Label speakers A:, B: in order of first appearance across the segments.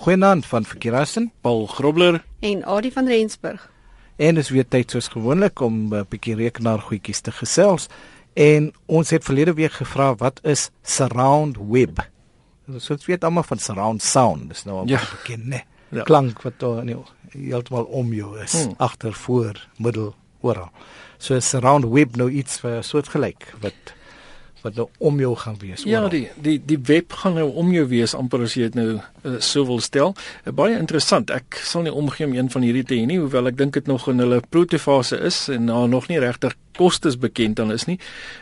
A: Goeienaand van Verkeerassen,
B: Paul Grobler
C: en Adie van Rensburg.
A: En dis weer tyd soos gewoonlik om 'n bietjie rekenaar goedjies te gesels. En ons het verlede week gevra wat is surround web? Ons so, weet almal van surround sound, dis nou al ja. bekend, né? Ja. Klank wat daar nee, heeltemal om jou is, hmm. agter, voor, middel, oral. So surround web nou iets vir soortgelyk wat wat nou om jou gaan wees.
B: Ja, die die die web gaan nou om jou wees amper as jy dit nou uh, so wil stel. Uh, baie interessant. Ek sal nie omgee om een van hierdie te hê nie, hoewel ek dink dit nog in hulle protofase is en nou nog nie regtig kostes bekend dan is nie.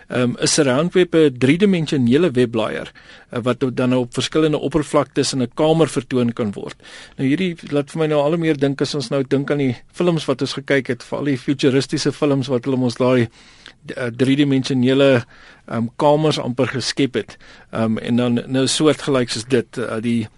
B: Ehm um, is 'n roundweb 'n driedimensionele webblaaier uh, wat dan op verskillende oppervlaktes in 'n kamer vertoon kan word. Nou hierdie laat vir my nou al hoe meer dink as ons nou dink aan die films wat ons gekyk het, veral die futuristiese films wat hulle ons daai uh, driedimensionele um kamers amper geskep het. Um en dan nou soortgelyks is dit uh, die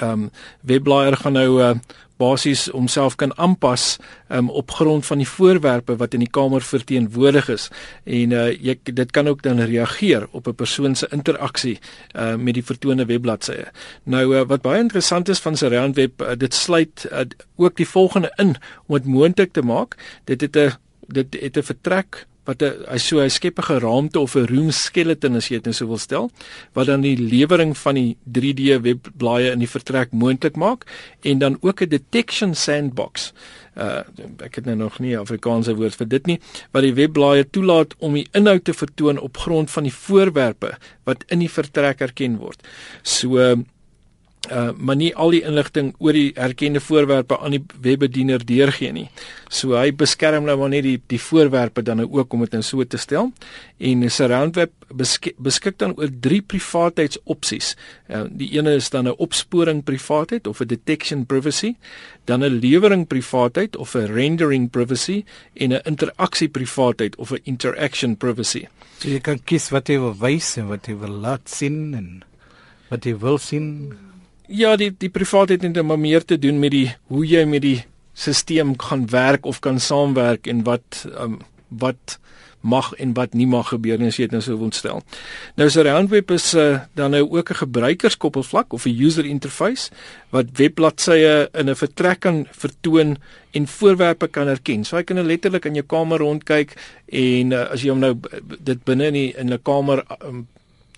B: um webblaaier gaan nou uh, basies homself kan aanpas um op grond van die voorwerpe wat in die kamer verteenwoordig is en uh, jy dit kan ook dan reageer op 'n persoon se interaksie uh, met die vertonde webbladsye. Nou uh, wat baie interessant is van Surround Web, uh, dit sluit uh, ook die volgende in om dit moontlik te maak. Dit het 'n dit het 'n vertrek wat hy so hy skep 'n geraamte of 'n room skeleton as jy dit nou sou wil stel wat dan die lewering van die 3D webblaaie in die vertrek moontlik maak en dan ook 'n detection sandbox. Uh ek het nou nog nie Afrikaanse woord vir dit nie wat die webblaaie toelaat om die inhoud te vertoon op grond van die voorwerpe wat in die vertrek erken word. So uh, uh maar nie al die inligting oor die erkende voorwerpe aan die webbediener deurgee nie. So hy beskerm nou maar net die die voorwerpe dan nou ook om dit nou so te stel. En Surround Web beskik, beskik dan oor drie privaatheidsopsies. Uh die ene is dan 'n opsporing privaatheid of 'n detection privacy, dan 'n lewering privaatheid of 'n rendering privacy en 'n interaksie privaatheid of 'n interaction privacy.
A: So jy kan kies wat jy wil wys en wat jy wil laat sien en wat jy wil sien.
B: Ja, die die privaatheid het maar meer te doen met die hoe jy met die stelsel gaan werk of kan saamwerk en wat um, wat mag en wat nie mag gebeur nie as jy dit nou sou wil stel. Nou so Roundweb is uh, dan nou ook 'n gebruikerskoppelvlak of 'n user interface wat webbladsye in 'n vertrek kan vertoon en voorwerpe kan herken. So jy kan nou letterlik in jou kamer rondkyk en uh, as jy hom nou dit binne in die, in 'n kamer um,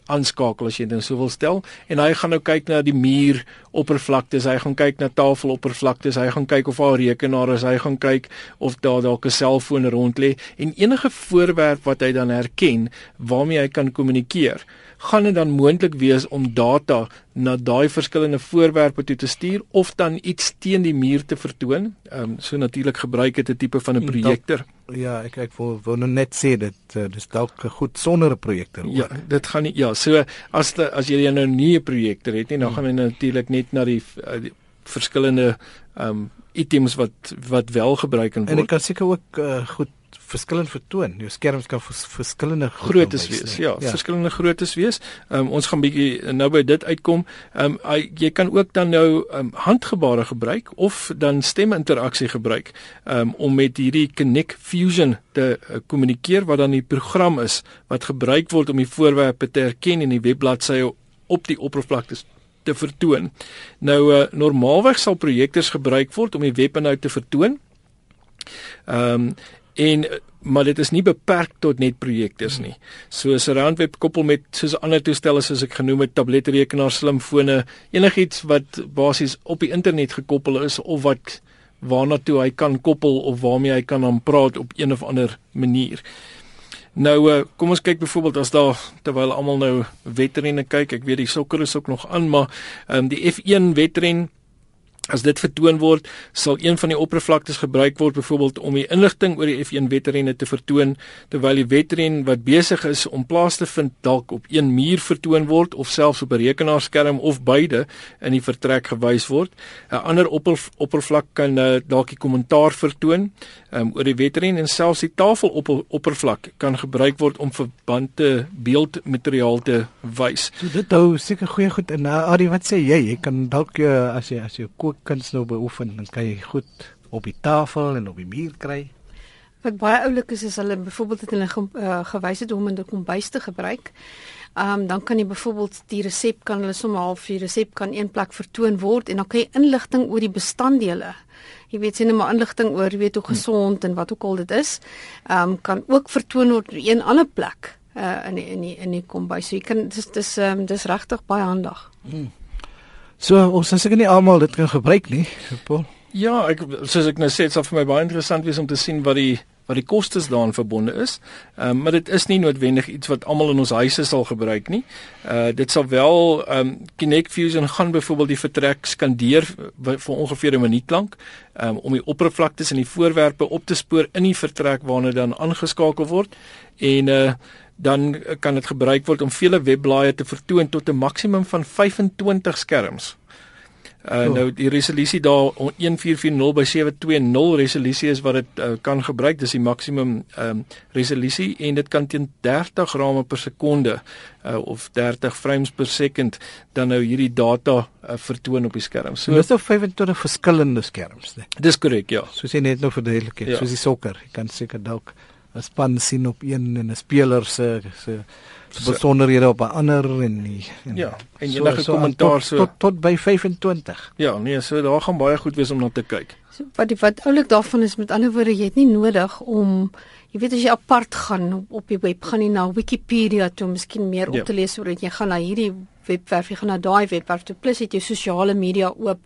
B: aanskakel as jy dit sou wil stel. En hy gaan nou kyk na die muur oppervlaktes, hy gaan kyk na tafeloppervlaktes, hy gaan kyk of daar rekenaar is, hy gaan kyk of daar dalk 'n selfoon rond lê. En enige voorwerp wat hy dan herken waarmee hy kan kommunikeer gaan dit dan moontlik wees om data na daai verskillende voorwerpe toe te stuur of dan iets teen die muur te vertoon. Ehm um, so natuurlik gebruik dit 'n tipe van 'n projektor.
A: Ja, ek ek wil, wil nou net sê dit uh, dis dalk goed sonder 'n projektor.
B: Ja, dit gaan nie ja, so as die, as jy nou nie 'n projektor het nie, dan hmm. gaan jy natuurlik net na die, uh, die verskillende ehm um, items wat wat wel gebruik kan word.
A: En dit kan seker ook uh, goed verskillend vertoon. Jou skerms kan vers, verskillende
B: groottes wees. Ja, ja, verskillende groottes wees. Um, ons gaan bietjie nou by dit uitkom. Ehm um, jy kan ook dan nou um, handgebare gebruik of dan steminteraksie gebruik um, om met hierdie Connect Fusion te uh, kommunikeer wat dan die program is wat gebruik word om die voorwerpe te herken in die webbladsy op die oppervlakte te vertoon. Nou uh, normaalweg sal projektors gebruik word om die webinhoud te vertoon. Ehm um, en maar dit is nie beperk tot net projektors nie. So Surround Web koppel met soos ander toestelle soos ek genoem het, tabletrekenaars, slimfone, enigiets wat basies op die internet gekoppel is of wat waarna toe hy kan koppel of waarmee hy kan aan praat op een of ander manier. Nou uh, kom ons kyk byvoorbeeld as daar terwyl almal nou wedrenne kyk, ek weet die sokker is ook nog aan, maar um, die F1 wedren As dit vertoon word, sal een van die oppervlaktes gebruik word byvoorbeeld om die inligting oor die F1 wedrenne te vertoon terwyl die wedren wat besig is om plaas te vind dalk op een muur vertoon word of selfs op 'n rekenaarskerm of beide in die vertrek gewys word. 'n Ander opper, oppervlak kan uh, dalk die kommentaar vertoon um, oor die wedren en selfs die tafeloppervlak kan gebruik word om verbande beeldmateriaal te wys.
A: So dit hou seker goeie goed in. Uh, Adi, wat sê jy? Jy kan dalk uh, as jy as jy kookkuns nou beoefen, dan kan jy goed op die tafel en op die muur kry.
C: Wat baie oulik is is hulle byvoorbeeld het hulle ge, uh, gewys het om in die kombuis te gebruik. Ehm um, dan kan jy byvoorbeeld die resep kan hulle sommer half die resep kan een plek vertoon word en dan kan jy inligting oor die bestanddele jy weet sien 'n inligting oor jy weet hoe gesond en wat ook al dit is, ehm um, kan ook vertoon word op een ander plek uh, in die, in die, in die kombuis. So jy kan dis dis ehm um, dis regtig baie handig. Hmm.
A: So ons is seker nie almal dit kan gebruik nie, Paul.
B: Ja, ek soos ek nou sê, dit sal vir my baie interessant wees om te sien wat die wat die kostes daaraan verbonde is. Ehm um, maar dit is nie noodwendig iets wat almal in ons huise sal gebruik nie. Uh dit sal wel ehm um, Kinect Fusion gaan byvoorbeeld die vertrek skandeer vir ongeveer 'n minuut lank um, om die oppervlaktes en die voorwerpe op te spoor in die vertrek waarna dan aangeskakel word en uh dan kan dit gebruik word om vele webblaaie te vertoon tot 'n maksimum van 25 skerms. Uh, oh. nou die resolusie daar 1440 by 720 resolusie is wat dit uh, kan gebruik dis die maksimum um, resolusie en dit kan teen 30 rame per sekonde uh, of 30 frames per second dan nou hierdie data uh, vertoon op die skerm.
A: So dis nou 25 verskillende skerms, né?
B: Dis korrek, ja.
A: Soos jy net nou verduidelik het, ja. soos die sokker, jy kan seker dalk 'n span sien op een en 'n speler se se besonderhede op 'n ander en die
B: en Ja, en enige so, kommentaar
A: so tot, tot tot by 25.
B: Ja, nee, so daar gaan baie goed wees om na te kyk.
C: So, wat die wat oulik daarvan is met ander woorde, jy het nie nodig om jy weet as jy apart gaan op, op die web gaan jy na Wikipedia toe miskien meer op ja. te lees sodat jy gaan na hierdie webwerf, jy gaan na daai webwerf toe plus het jy sosiale media oop.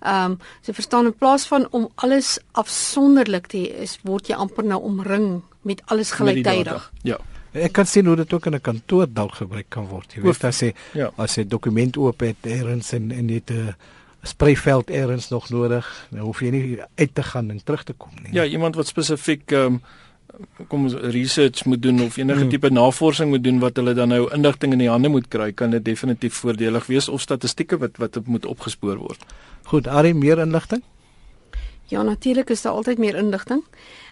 C: Ehm um, so verstaan in plaas van om alles afsonderlik te hê, is word jy amper nou omring met alles gelyktydig.
B: Ja.
A: Ek kan sien hoe dit ook in 'n kantoor dalk gebruik kan word. Jy weet as jy ja. as jy dokument oop het eers en en het 'n sprayveld eers nog nodig, dan hoef jy nie uit te gaan en terug te kom nie.
B: Ja, iemand wat spesifiek ehm um, kom ons research moet doen of enige hmm. tipe navorsing moet doen wat hulle dan nou inligting in die hande moet kry, kan dit definitief voordelig wees of statistieke wat wat moet opgespoor word.
A: Goed, Ari, meer inligting?
C: Ja, natuurlik is daar altyd meer inligting.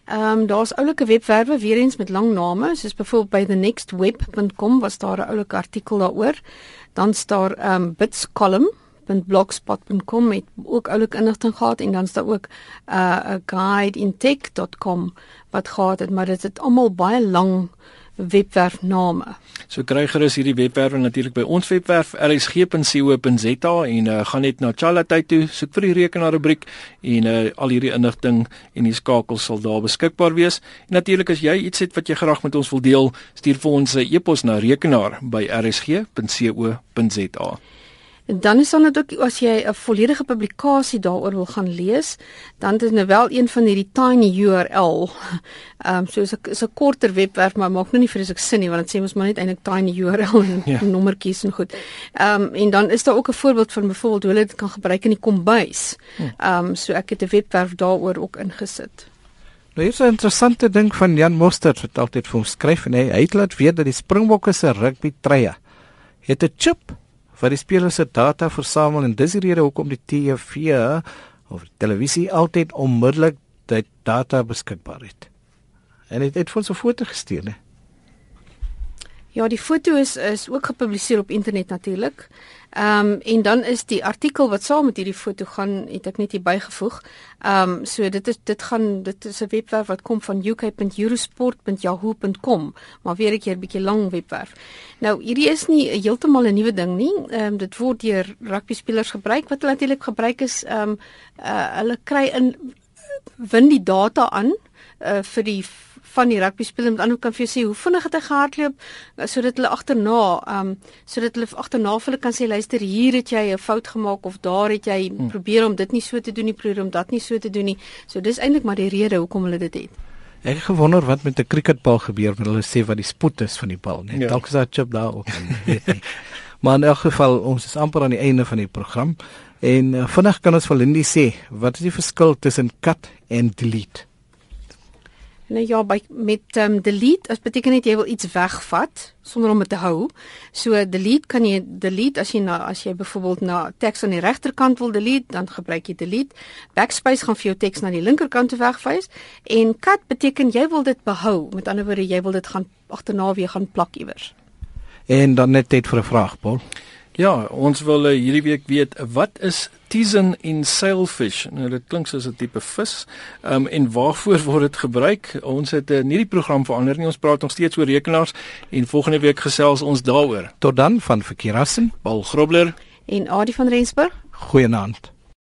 C: Ehm um, daar's oulike webwerwe weer eens met lang name, soos byvoorbeeld by thenextweb.com was daar 'n oulike artikel daaroor. Dan staan ehm um, bitscolumn.blogspot.com met ook oulike inligting gehad en dan staan ook 'n uh, guideintech.com wat gehad het, maar dit het almal baie lang webwerfname.
B: So kry gerus hierdie webwerwe natuurlik by ons webwerf rsg.co.za en uh, gaan net na Chalatay toe, soek vir die rekenaar rubriek en uh, al hierdie inligting en die skakels sal daar beskikbaar wees. En natuurlik as jy iets het wat jy graag met ons wil deel, stuur vir ons 'n e-pos na rekenaar by rsg.co.za.
C: Dan is dan ook as jy 'n volledige publikasie daaroor wil gaan lees, dan is nou wel een van hierdie tiny URL. Ehm um, so is 'n is 'n korter webwerf, maar maak nou nie vreeslik sin nie want dit sê mos maar net eintlik tiny URL en ja. nommertjies en goed. Ehm um, en dan is daar ook 'n voorbeeld van byvoorbeeld hoe hulle dit kan gebruik in die kombuis. Hm. Ehm um, so ek het 'n webwerf daaroor ook ingesit.
A: Nou hier is 'n interessante ding van Jan Mostert wat altyd vir ons skryf en hy, hy het laat weet dat die Springbokke se rugby treie het 'n chip wat die spelers se data versamel en dis die rede hoekom die TV of die televisie altyd onmiddellik dit data beskikbaar het. En dit het, het ons 'n foto gestuur, né?
C: Ja, die foto is is ook gepubliseer op internet natuurlik. Ehm um, en dan is die artikel wat saam met hierdie foto gaan, het ek net hier bygevoeg. Ehm um, so dit is dit gaan dit is 'n webwerf wat kom van uk.eurosport.yahoo.com, maar weer 'n keer 'n bietjie lang webwerf. Nou, hierdie is nie heeltemal 'n nuwe ding nie. Ehm um, dit word deur rugby spelers gebruik wat natuurlik gebruik is ehm um, uh, hulle kry in win die data aan uh, vir die van die rugby speler met ander kan vir jou sê hoe vinnig het hy gehardloop eh, sodat hulle agterna ehm um, sodat hulle agterna vir hulle kan sê luister hier het jy 'n fout gemaak of daar het jy hmm. probeer om dit nie so te doen nie probeer om dat nie so te doen nie. So dis eintlik maar die rede hoekom hulle dit het.
A: Ek het gewonder wat met 'n cricketbal gebeur wanneer hulle sê wat die spoed is van die bal net. Ja. dalk is daar chip daar ook maar in elk geval ons is amper aan die einde van die program. En uh, vinnig kan ons vir Lindy sê wat is die verskil tussen cut en delete
C: Nou ja, by met um, delete, as beteken net jy wil iets wegvat sonder om dit te hou. So delete kan jy delete as jy na as jy byvoorbeeld na teks aan die regterkant wil delete, dan gebruik jy delete. Backspace gaan vir jou teks na die linkerkant toe wegwys en cut beteken jy wil dit behou. Met ander woorde, jy wil dit gaan agterna weer gaan plak iewers.
A: En dan net tyd vir 'n vraag, Paul.
B: Ja, ons wil uh, hierdie week weet wat is Tizen in sailfish. Nou dit klink soos 'n tipe vis. Ehm um, en waarvoor word dit gebruik? Ons het 'n uh, hierdie program verander nie. Ons praat nog steeds oor rekenaars en volgende week gesels ons daaroor.
A: Tot dan van Verkeerassen,
B: Paul Grobler
C: en Adie van Rensburg.
A: Goeienaand.